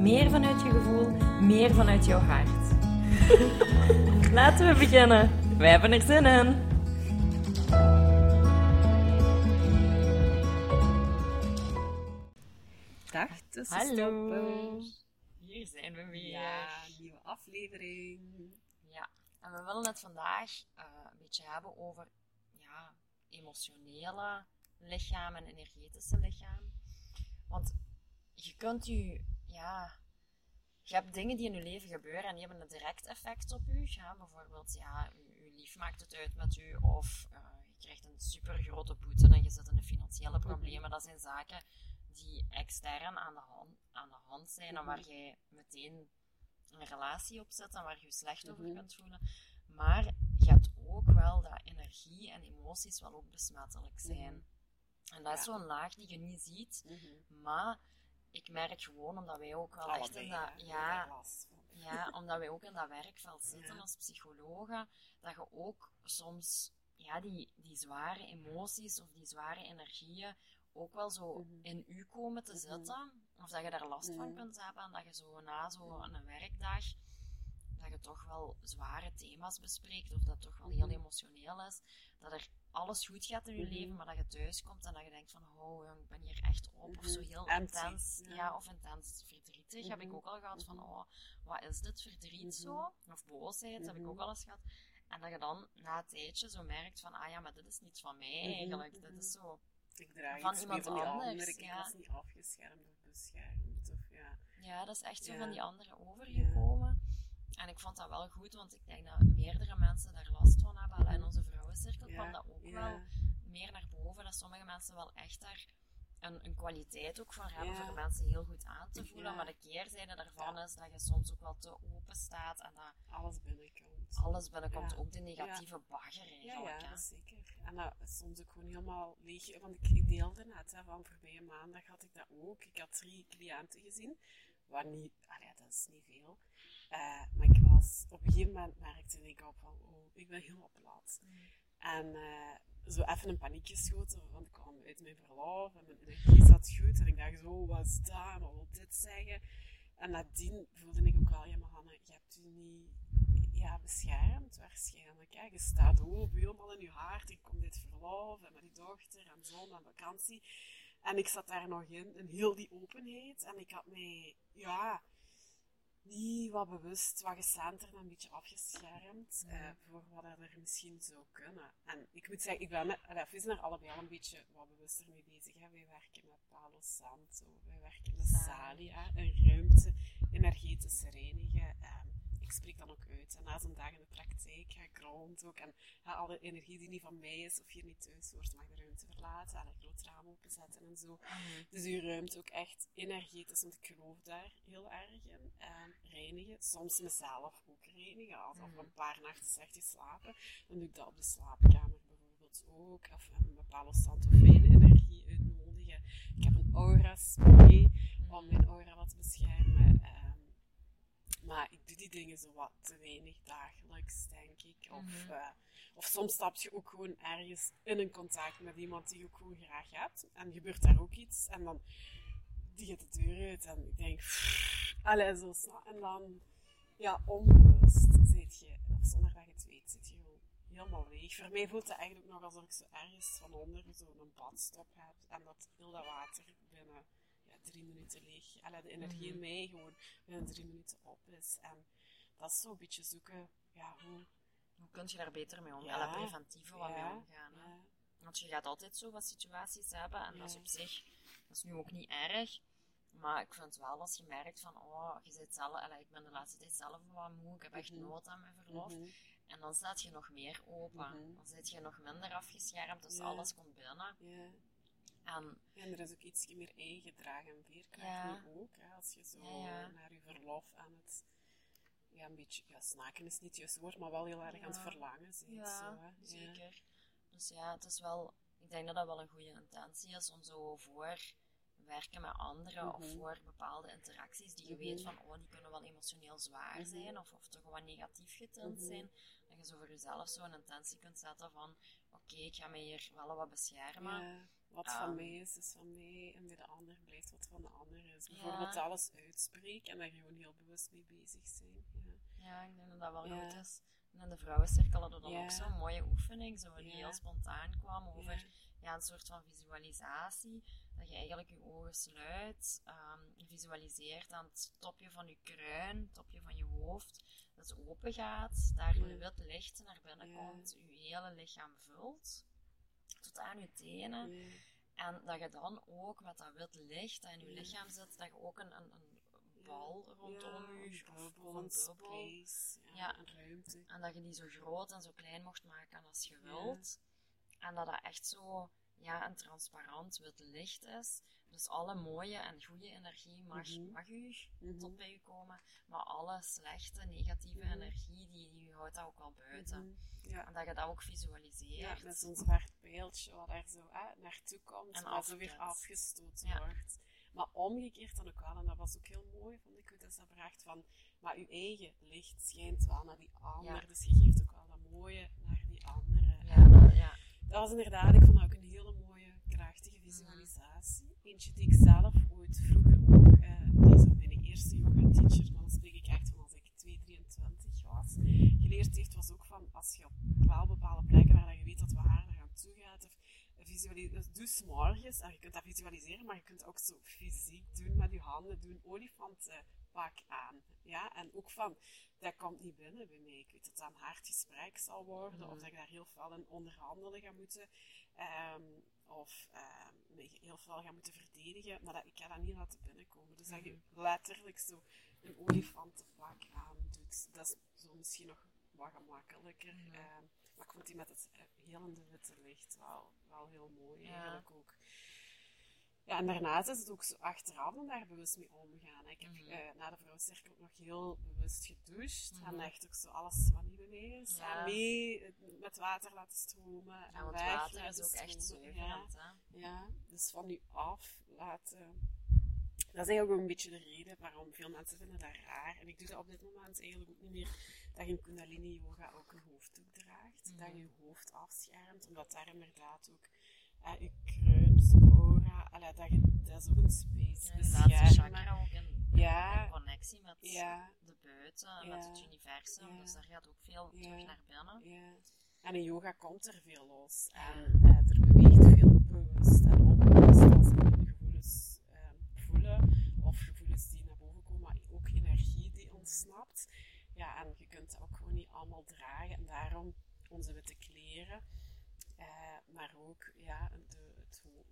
meer vanuit je gevoel, meer vanuit jouw hart. Laten we beginnen. Wij hebben er zin in. Dag tussenstoppers. Hier zijn we weer. Ja, nieuwe aflevering. Ja, en we willen het vandaag eh, een beetje hebben over ja, emotionele lichaam en energetische lichaam. Want je kunt je, ja, je hebt dingen die in je leven gebeuren en die hebben een direct effect op je. Ja, bijvoorbeeld, ja, je, lief maakt het uit met u of eh, je krijgt een super grote boete en je zit in de financiële problemen. Dat zijn zaken die extern aan de hand, aan de hand zijn en waar jij meteen een relatie op zet en waar je je slecht over Mhm. kunt voelen. Maar je hebt ook wel dat energie en emoties wel ook besmettelijk zijn. En dat is zo'n laag die je niet ziet, Mhm. maar ik merk gewoon omdat wij ook wel echt in dat, ja, ja, omdat wij ook in dat werkveld zitten Ja. als psychologen, dat je ook soms ja, die, die zware emoties of die zware energieën ook wel zo Mhm. in u komen te Mhm. zitten. Of dat je daar last van kunt hebben en dat je zo na zo'n werkdag, dat je toch wel zware thema's bespreekt of dat toch wel heel Mhm. emotioneel is. Dat er alles goed gaat in je Mhm. leven, maar dat je thuis komt en dat je denkt van, oh jong, ik ben hier echt op. Of Mhm. zo heel Empty, intens, ja. ja. of intens verdrietig heb ik ook al gehad van, oh, wat is dit verdriet zo? Of boosheid heb ik ook al eens gehad. En dat je dan na een tijdje zo merkt van, ah ja, maar dit is niet van mij eigenlijk. Dit is zo, Ik draag Van iemand van anders. Ik ja. was niet afgeschermd of beschermd. Of, ja. ja, dat is echt zo Ja. van die anderen overgekomen. En ik vond dat wel goed, want ik denk dat meerdere mensen daar last van hebben. Alleen in onze vrouwencirkel Ja, kwam dat ook ja. wel meer naar boven. Dat sommige mensen wel echt daar een, een kwaliteit ook van hebben Ja. voor mensen heel goed aan te voelen. Maar de keerzijde daarvan is dat je soms ook wel te open staat en dat Alles binnenkomt. alles binnenkomt. Ook de negatieve bagger eigenlijk. ja, zeker. En dat is soms ook gewoon helemaal leeg. Want ik, ik deelde net, hè, van voorbije maandag had ik dat ook. Ik had drie cliënten gezien. Waar niet, dat is niet veel. Eh, maar ik was, op een gegeven moment merkte ik op van, oh, ik ben helemaal plat. En eh, zo even een paniek geschoten, want ik kwam uit mijn verlof en mijn energie zat goed. En ik dacht zo, wat is dat? Wat wil dit zeggen? En nadien voelde ik ook wel, ja maar Hanne, je hebt u niet ja, beschermd waarschijnlijk. Hè? Je staat open, helemaal in je hart. Ik kom dit verlof en met die dochter en zoon en vakantie. En ik zat daar nog in, in heel die openheid. En ik had mij, ja, niet wat bewust, wat gecenterd en een beetje afgeschermd eh, voor wat er misschien zou kunnen. En ik moet zeggen, ik ben met, we zijn er allebei al een beetje wat bewuster mee bezig. Hè. Wij werken met Palo Santo, wij werken met Sali. Sali, hè. een ruimte, energetisch reinigen. Ehm, ik spreek dan ook uit. En na zo'n dag in de praktijk ga ik rond ook. En ja, alle energie die niet van mij is of hier niet thuis hoort, mag de ruimte verlaten. En een groot raam openzetten en zo. Mhm. Dus je ruimte ook echt energetisch, want ik geloof daar heel erg in. En reinigen, soms mezelf ook reinigen. Als Mhm. ik een paar nachten slecht geslapen, dan doe ik dat op de slaapkamer bijvoorbeeld ook. Of een bepaalde santofijne energie uitnodigen. Ik heb een aura spray om mijn aura wat te beschermen. Ehm, maar ik doe die dingen zo wat te weinig dagelijks, denk ik. Of, Mhm. eh, of soms stap je ook gewoon ergens in een contact met iemand die je ook gewoon graag hebt. En gebeurt daar ook iets. En dan die gaat de deur uit. En ik denk, allee, zo snel. En dan, ja, onbewust zit je, of zonder dat je het weet, zit je gewoon helemaal leeg. Voor mij voelt het eigenlijk ook nog alsof ik zo ergens van onder zo'n badstop heb. En dat heel dat water binnen drie minuten leeg. Allee, de energie in Mhm. mij gewoon binnen drie minuten op is. En dat is zo'n beetje zoeken, ja, hoe... Hoe kun je daar beter mee omgaan? Ja. Ja. preventieve wat mee omgaan. hè? ja, Want je gaat altijd zo wat situaties hebben en dat is op zich, dat is nu ook niet erg. Maar ik vind wel als je merkt van, oh, je zit zelf, allee, ik ben de laatste tijd zelf wat moe, ik heb echt Mhm. nood aan mijn verlof. mhm, En dan staat je nog meer open. Dan zit je nog minder afgeschermd, dus alles komt binnen. Ja. En er is ook iets meer eigen draag en veerkracht Ja. nu ook. Hè, als je zo Ja, naar je verlof aan het ja, een beetje, ja, snaken is niet het juiste woord, maar wel heel erg aan het verlangen zijn. Ja, zo, hè. zeker. Dus ja, het is wel, ik denk dat dat wel een goede intentie is om zo voor werken met anderen of Mhm. voor bepaalde interacties die je Mhm. weet van, oh, die kunnen wel emotioneel zwaar Mhm. zijn of, of toch wat negatief getint zijn. Dat je zo voor jezelf zo een intentie kunt zetten van, oké, ik ga me hier wel wat beschermen. Wat Ehm. van mij is, is van mij. En bij de ander blijft wat van de ander is. Bijvoorbeeld Ja. alles uitspreken en daar gewoon heel bewust mee bezig zijn. Ja. Ja, ik denk dat dat wel Ja. goed is. En in de vrouwencirkel hadden we dan ook zo'n mooie oefening, zo die heel spontaan kwam over Ja. een soort van visualisatie. Dat je eigenlijk je ogen sluit, ehm, je visualiseert aan het topje van je kruin, het topje van je hoofd, dat het open gaat, daar wit licht naar binnen komt, je hele lichaam vult, tot aan je tenen. Ja. En dat je dan ook met dat wit licht dat in je Ja. lichaam zit, dat je ook een, een, een bal rondom je, of, een space, ja, Ja. een ruimte. En dat je die zo groot en zo klein mocht maken als je wilt. En dat dat echt zo ja, een transparant wit licht is. Dus alle mooie en goede energie mag, mag u Mhm. tot bij u komen. Maar alle slechte, negatieve Mhm. energie, die, die houdt dat ook wel buiten. Mhm. Ja. En dat je dat ook Ja, visualiseert. met zo'n zwart pijltje wat daar zo hè, naartoe komt, En maar zo weer afgestoten Ja. wordt. Maar omgekeerd dan ook wel, en dat was ook heel mooi, vond ik, hoe dat ze bracht van, maar uw eigen licht schijnt wel naar die ander, Ja. dus je geeft ook wel dat mooie naar die andere. Ja, dat, ja. Dat was inderdaad, ik vond ook een hele mooie, krachtige visualisatie. Eentje die ik zelf ooit vroeger ook, eh, die zo mijn eerste yoga teacher, dan spreek ik echt van als ik 2, 23 was, geleerd heeft, was ook van als je op wel bepaalde plekken waar je weet dat wat haar naar aan toe gaat, of visualiseren, dus doe 's morgens, en je kunt dat visualiseren, maar je kunt ook zo fysiek doen met je handen, doen olifantenpak aan. Ja, en ook van, dat komt niet binnen bij mij. Ik weet dat dat een hard gesprek zal worden, of Mhm. dat ik daar heel veel in onderhandelen ga moeten, ehm, of ehm, me heel veel ga moeten verdedigen, maar dat, ik ga dat niet laten binnenkomen. Dus dat je letterlijk zo een olifantenpak aan doet, dat is zo misschien nog wat gemakkelijker. Ehm, maar ik vond die met het eh, helende witte licht wel, wel heel mooi eigenlijk ook. Ja, en daarnaast is het ook zo achteraf dan daar bewust mee omgaan. Ik heb Mhm. eh, na de vrouwencirkel ook nog heel bewust gedoucht. Mhm. En echt ook zo alles wat niet mij is. Ja. En mee eh, met water laten stromen. Ja, en want weg water is ook echt stromen. Ja, hè. ja, dus van u af laten. Dat is eigenlijk ook een beetje de reden waarom veel mensen vinden dat raar. En ik doe dat op dit moment eigenlijk ook niet meer. Dat je in Kundalini Yoga ook een hoofddoek draagt. Mhm. Dat je je hoofd afschermt. Omdat daar inderdaad ook eh, je kruin, dus aura. Allee, dat, is ook een space. Ja, beschermen. chakra ook in, Ja. in connectie met Ja, de buiten, en Ja. met het universum. Ja. Dus daar gaat ook veel Ja. terug naar binnen. ja. En in yoga komt er veel los. Ja. En eh, er beweegt veel bewust en onbewust als je gevoelens eh, voelen. Of gevoelens die naar boven komen, maar ook energie die ontsnapt. Ja, en je kunt dat ook gewoon niet allemaal dragen. En daarom onze witte kleren. Eh, maar ook ja, de,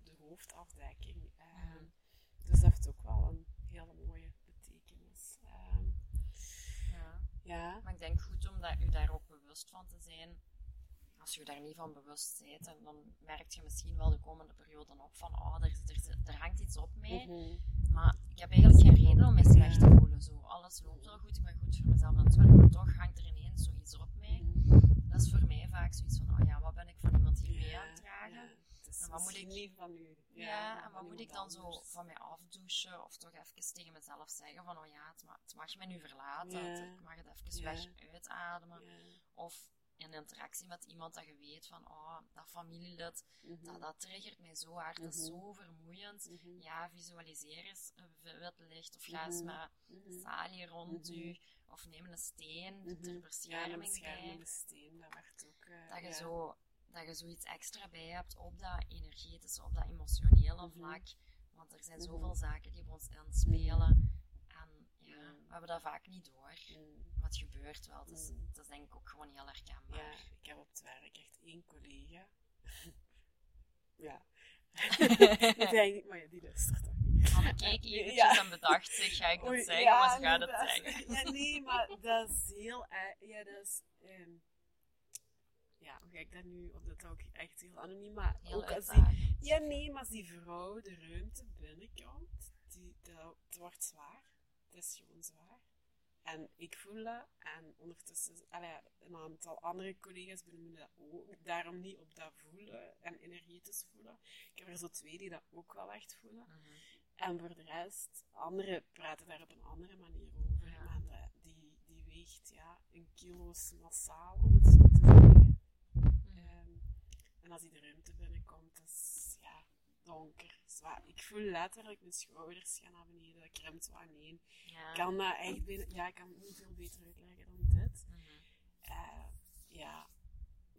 de hoofdafdekking. Eh, Mhm. Dus dat heeft ook wel een hele mooie betekenis. Eh, Ja. ja. Maar ik denk goed om dat, u daar ook bewust van te zijn. Als je daar niet van bewust bent, en dan merk je misschien wel de komende periode op van oh, er, er, er hangt iets op mij. Mhm. Maar ik heb eigenlijk geen reden om me slecht te voelen. Zo. Alles loopt wel goed, ik ben goed voor mezelf aan het zorgen, maar toch hangt er ineens zoiets op mij. Mhm. Dat is voor mij vaak zoiets van, oh ja, wat ben ik van iemand hier mee Ja, aan het dragen? Is En wat moet ik- van u. Ja, en wat moet ik dan zo van mij afdouchen of toch even tegen mezelf zeggen van, oh ja, het, ma- het mag me nu verlaten, Ja. het- ik mag het even Ja. weg uitademen. Of in interactie met iemand dat je weet van, oh, dat familielid, Mhm. dat, dat triggert mij zo hard, dat is Mhm. zo vermoeiend. Mhm. Ja, visualiseer eens een wit licht of ga eens met salie rond u of neem een steen ter Ja, een bescherming steen, dat werd ook... eh, Dat je, ja. zo, dat je zoiets extra bij hebt op dat energetische, op dat emotionele Mhm. vlak. Want er zijn Mhm. zoveel zaken die op ons inspelen. En ja, Mhm. we hebben dat vaak niet door. Maar het gebeurt wel. Mhm. het is denk ik ook gewoon heel herkenbaar. Ja, ik heb op het werk echt één collega. ja. dat denk ik, maar ja, die luistert toch niet. Van keek eventjes Ja. en bedacht zich, ga ik dat zeggen, ja, maar ze gaat het zeggen. Ja, nee, maar dat is heel erg. Ja, dat is. ehm, ja, hoe ga ik dat nu? Of dat is ook echt heel anoniem, maar Heel ook als die. Ja, nee, maar als die vrouw de ruimte binnenkomt, die, dat, het wordt zwaar. Het is gewoon zwaar. En ik voel dat. En ondertussen, allee, een aantal andere collega's benoemen dat ook. Daarom niet op dat voelen en energetisch voelen. Ik heb er zo twee die dat ook wel echt voelen. Mhm. En voor de rest, anderen praten daar op een andere manier over. Ja. Die, die weegt ja, een kilo's massaal, om het zo te zeggen. En als die de ruimte binnenkomt, is ja, donker, zwaar. Ik voel letterlijk mijn schouders gaan naar beneden, dat krimpt wat aaneen. Ja. Ik kan dat echt binnen, ja, ik kan het niet veel beter uitleggen dan dit. Mhm. Eh, ja,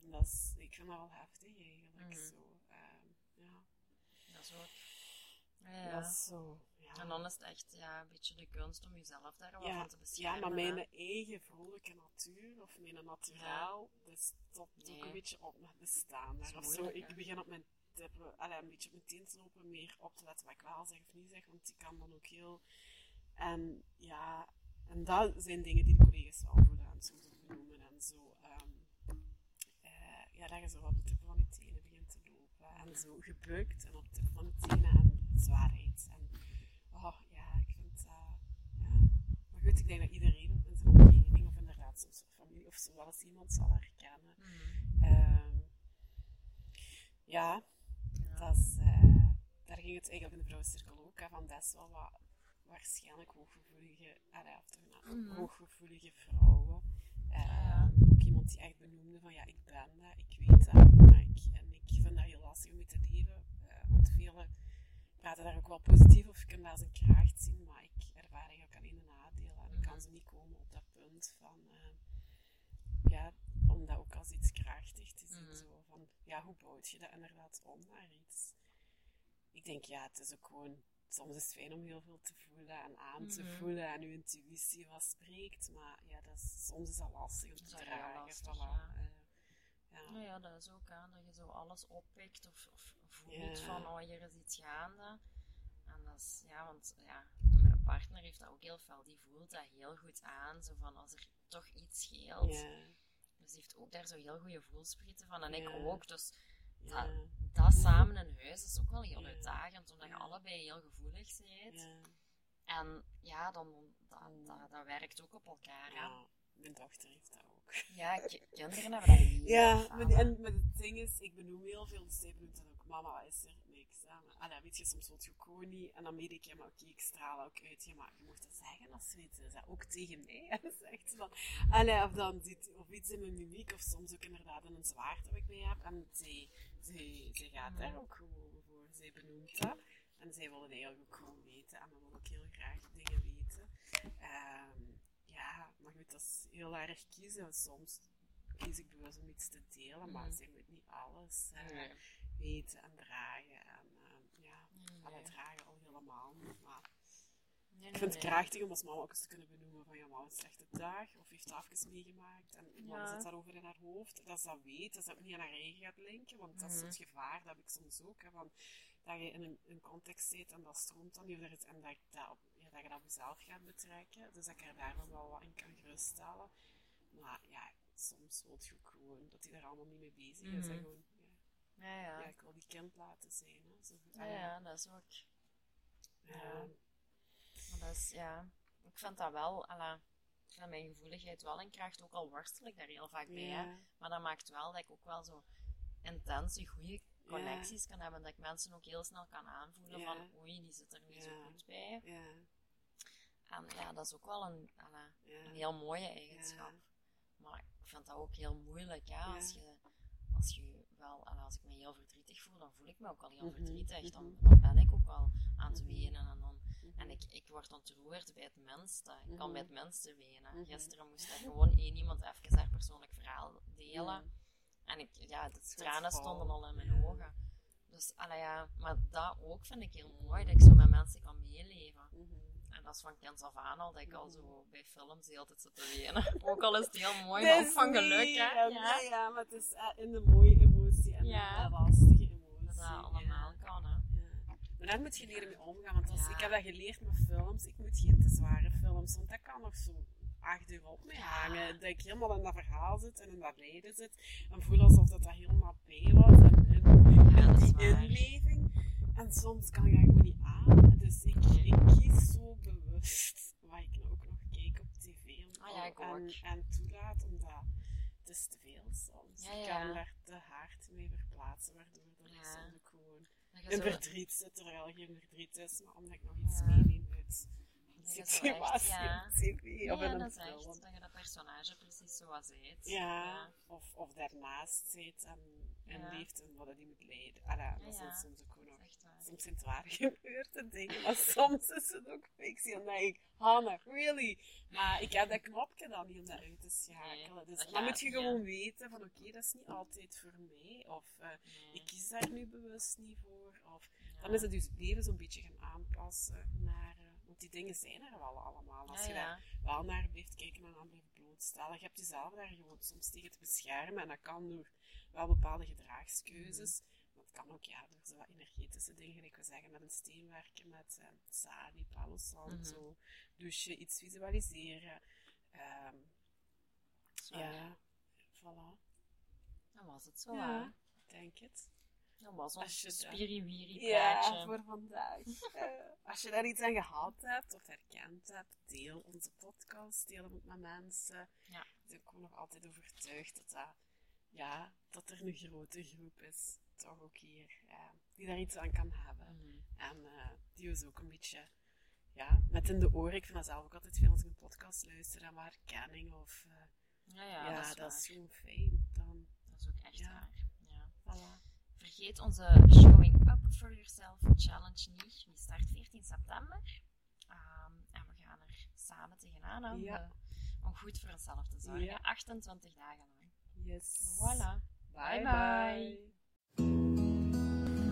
dat is, ik vind dat wel heftig eigenlijk. Mhm. Zo, ehm, ja, Dat is ook. Ja, dat is zo. Ja. En dan is het echt ja, een beetje de kunst om jezelf daar wel Ja, van te Ja, beschermen. maar hè. mijn eigen vrolijke natuur, of mijn naturaal, dat stopt ook een beetje op met bestaan. Daar of zo. Ik begin op mijn tippen, allee, een beetje op mijn teen te lopen, meer op te letten wat ik wel zeg of niet zeg, want ik kan dan ook heel... En ja, en dat zijn dingen die de collega's wel voelen en soms ook benoemen en zo. ehm, eh, ja, dat je zo op de tippen van je tenen begint te lopen en zo gebukt en op de tippen van je tenen en zwaarheid. En oh ja, ik vind dat... ja. Maar goed, ik denk dat iedereen in zijn omgeving of inderdaad soms familie of zo wel eens iemand zal herkennen. Mhm. Ehm, ja, Ja. dat is, eh, daar ging het eigenlijk in de vrouwencirkel ook, hè, van dat is wel wat waarschijnlijk hooggevoelige, Mhm. hooggevoelige vrouwen. Eh, Ja. Ook iemand die echt benoemde van ja, ik ben dat, ik weet dat, maar ik, en ik vind dat heel lastig om mee te leven, eh, want velen praten daar ook wel positief of kunnen dat als een kracht zien, maar ik ervaar eigenlijk alleen de nadelen en ik kan Mhm. zo niet komen op dat punt van, eh, ja, om dat ook als iets krachtig te zien, Mhm. zo van, ja, hoe bouwt je dat inderdaad om naar iets? Ik denk, ja, het is ook gewoon, soms is het fijn om heel veel te voelen en aan te Mhm. voelen en je intuïtie wat spreekt, maar ja, dat is, soms is dat lastig om te dragen. lastig, voilà. ja. Ja. Nou ja, dat is ook aan dat je zo alles oppikt of, of voelt Ja. van, oh, hier is iets gaande. En dat is, ja, want ja, mijn partner heeft dat ook heel fel. Die voelt dat heel goed aan, zo van als er toch iets scheelt. Ja, Dus die heeft ook daar zo heel goede voelsprieten van. En ik ook. Dus dat, dat samen in huis is ook wel heel uitdagend, omdat je allebei heel gevoelig bent. ja, En ja, dan, dat, dat, dat werkt ook op elkaar. ja. Mijn dochter heeft dat ook. Ja, ki- kinderen hebben dat heel Ja, maar, en, maar het ding is, ik benoem heel veel, dus mama, is er? Niks. Maar, allee, weet je, soms wil je gewoon niet. En dan weet ik, ja, maar oké, ik straal ook uit. Ja, maar je mocht dat zeggen als ze het is. Ook tegen mij. En zegt ze van, of dan ziet, of iets in mijn mimiek, of soms ook inderdaad in een zwaard dat ik mee heb. En zij, zij, zij gaat daar ook gewoon voor. Zij benoemt dat. En zij willen eigenlijk ook gewoon weten. En we willen ook heel graag dingen weten. Ehm, ja, maar goed, dat is heel erg kiezen. Soms kies ik bewust om iets te delen, maar Mhm. zij moet niet alles eh, weten en dragen. En ehm, ja, Nee, dragen al helemaal niet. Maar Nee, ik vind het krachtig om als mama ook eens te kunnen benoemen van ja, mama een slechte dag of heeft even meegemaakt en mama Ja. zit daarover in haar hoofd. Dat ze dat weet, dat ze dat ook niet aan haar eigen gaat linken, want dat is Mhm. het gevaar, dat heb ik soms ook, hè, van, dat je in een, een context zit en dat stroomt dan niet, en dat, dat, ja, dat je dat op jezelf gaat betrekken. Dus dat ik er daar wel wat in kan geruststellen. Maar ja, soms wil je ook gewoon dat hij daar allemaal niet mee bezig is. En Mhm. gewoon, ja, Ja, ja. ja, ik wil die kind laten zijn. Hè, zo. Ja, ja, dat is ook. Ja. Maar dat is, ja. Ik vind dat wel, alla, ik vind mijn gevoeligheid wel in kracht, ook al worstel ik daar heel vaak bij. Hè. Ja. Maar dat maakt wel dat ik ook wel zo intense, goede connecties kan hebben. Dat ik mensen ook heel snel kan aanvoelen van, oei, die zit er niet zo goed bij. Ja, En ja, dat is ook wel een, alla, ja. een heel mooie eigenschap. Maar vind dat ook heel moeilijk, ja. Ja. Als je, als je wel, als ik me heel verdrietig voel, dan voel ik me ook al heel Mhm, verdrietig. Dan, mhm. dan ben ik ook wel aan het Mhm. wenen en dan en ik, ik word ontroerd bij het minste. Ik kan bij het minste wenen. Gisteren moest er gewoon één iemand even haar persoonlijk verhaal delen. En ik, ja, de tranen stonden al in mijn ogen. Dus, ja, maar dat ook vind ik heel mooi, dat ik zo met mensen kan meeleven. Dat is van kinds af aan al, dat ik al Mhm. zo bij films de hele tijd zit te wenen. ook al is het heel mooi, maar ook van geluk, hè. en- Ja, ja, ja, maar het is eh, in de mooie emotie en Ja. de lastige emotie. dat dat allemaal ja. kan, hè. Maar daar moet je leren mee omgaan, want als, ik heb dat geleerd met films. Ik moet geen te zware films, want dat kan nog zo acht uur op me hangen. Dat ik helemaal in dat verhaal zit en in dat lijden zit. En voel alsof dat, dat helemaal bij was. En, die inleving. En soms kan ik dat gewoon niet aan. Dus ik, ik kies zo bewust, waar ik nou ook nog kijk op tv, ik ook. en, en toelaat, omdat het is te veel soms. Ja, Je kan daar te hard mee verplaatsen, waardoor ik Ja. soms ook gewoon zo- verdriet zit, terwijl geen verdriet is, maar omdat ik nog iets meeneem uit een situatie op tv of in een film. echt dat je dat personage precies zoals heet. Ja, Of, of daarnaast zit en, en leeft en wat hij moet leiden. Allee, dat is soms ook waar. soms zijn het waar gebeurde dingen, maar soms is het ook fictie. En dan denk ik, Hannah, really? Maar ik heb dat knopje dan niet om dat uit te schakelen. Nee, dus dan moet je gewoon weten van, oké, dat is niet altijd voor mij. Of eh, Nee. ik kies daar nu bewust niet voor. Of Ja. dan is het dus leven zo'n beetje gaan aanpassen naar... eh, want die dingen zijn er wel allemaal. Als Ja, je daar wel naar blijft kijken en aan blijft blootstellen. Je hebt jezelf daar gewoon soms tegen te beschermen. En dat kan door wel bepaalde gedragskeuzes. Maar het kan ook ja, door zo wat energetische dingen, gelijk we zeggen, met een steen werken, met eh, sari, palo santo, douchen, iets visualiseren. Ehm, Zo. ja, voilà. Dan was het zo, Ja. hè. Ik denk het. Dat was Als ons spiriwiri Ja, praatje. voor vandaag. Eh, als je daar iets aan gehad hebt of herkend hebt, deel onze podcast, deel hem met mensen. Ja. Ik ben nog altijd overtuigd dat, dat, ja, dat er een grote groep is, toch ook hier, eh, die daar iets aan kan hebben. Mhm. En eh, die is ook een beetje, ja, met in de oren. Ik vind dat zelf ook altijd veel als ik een podcast luister en waar herkenning of, eh, Ja, ja, ja, dat is dat is waar. gewoon fijn. Dan, Dat is ook echt Ja. waar. Ja. voilà. Vergeet onze Showing Up for Yourself Challenge niet. Die start 14 september. Ehm, en we gaan er samen tegenaan om, Ja. om goed voor onszelf te zorgen. Ja. 28 dagen lang. Yes. Voilà. Bye bye.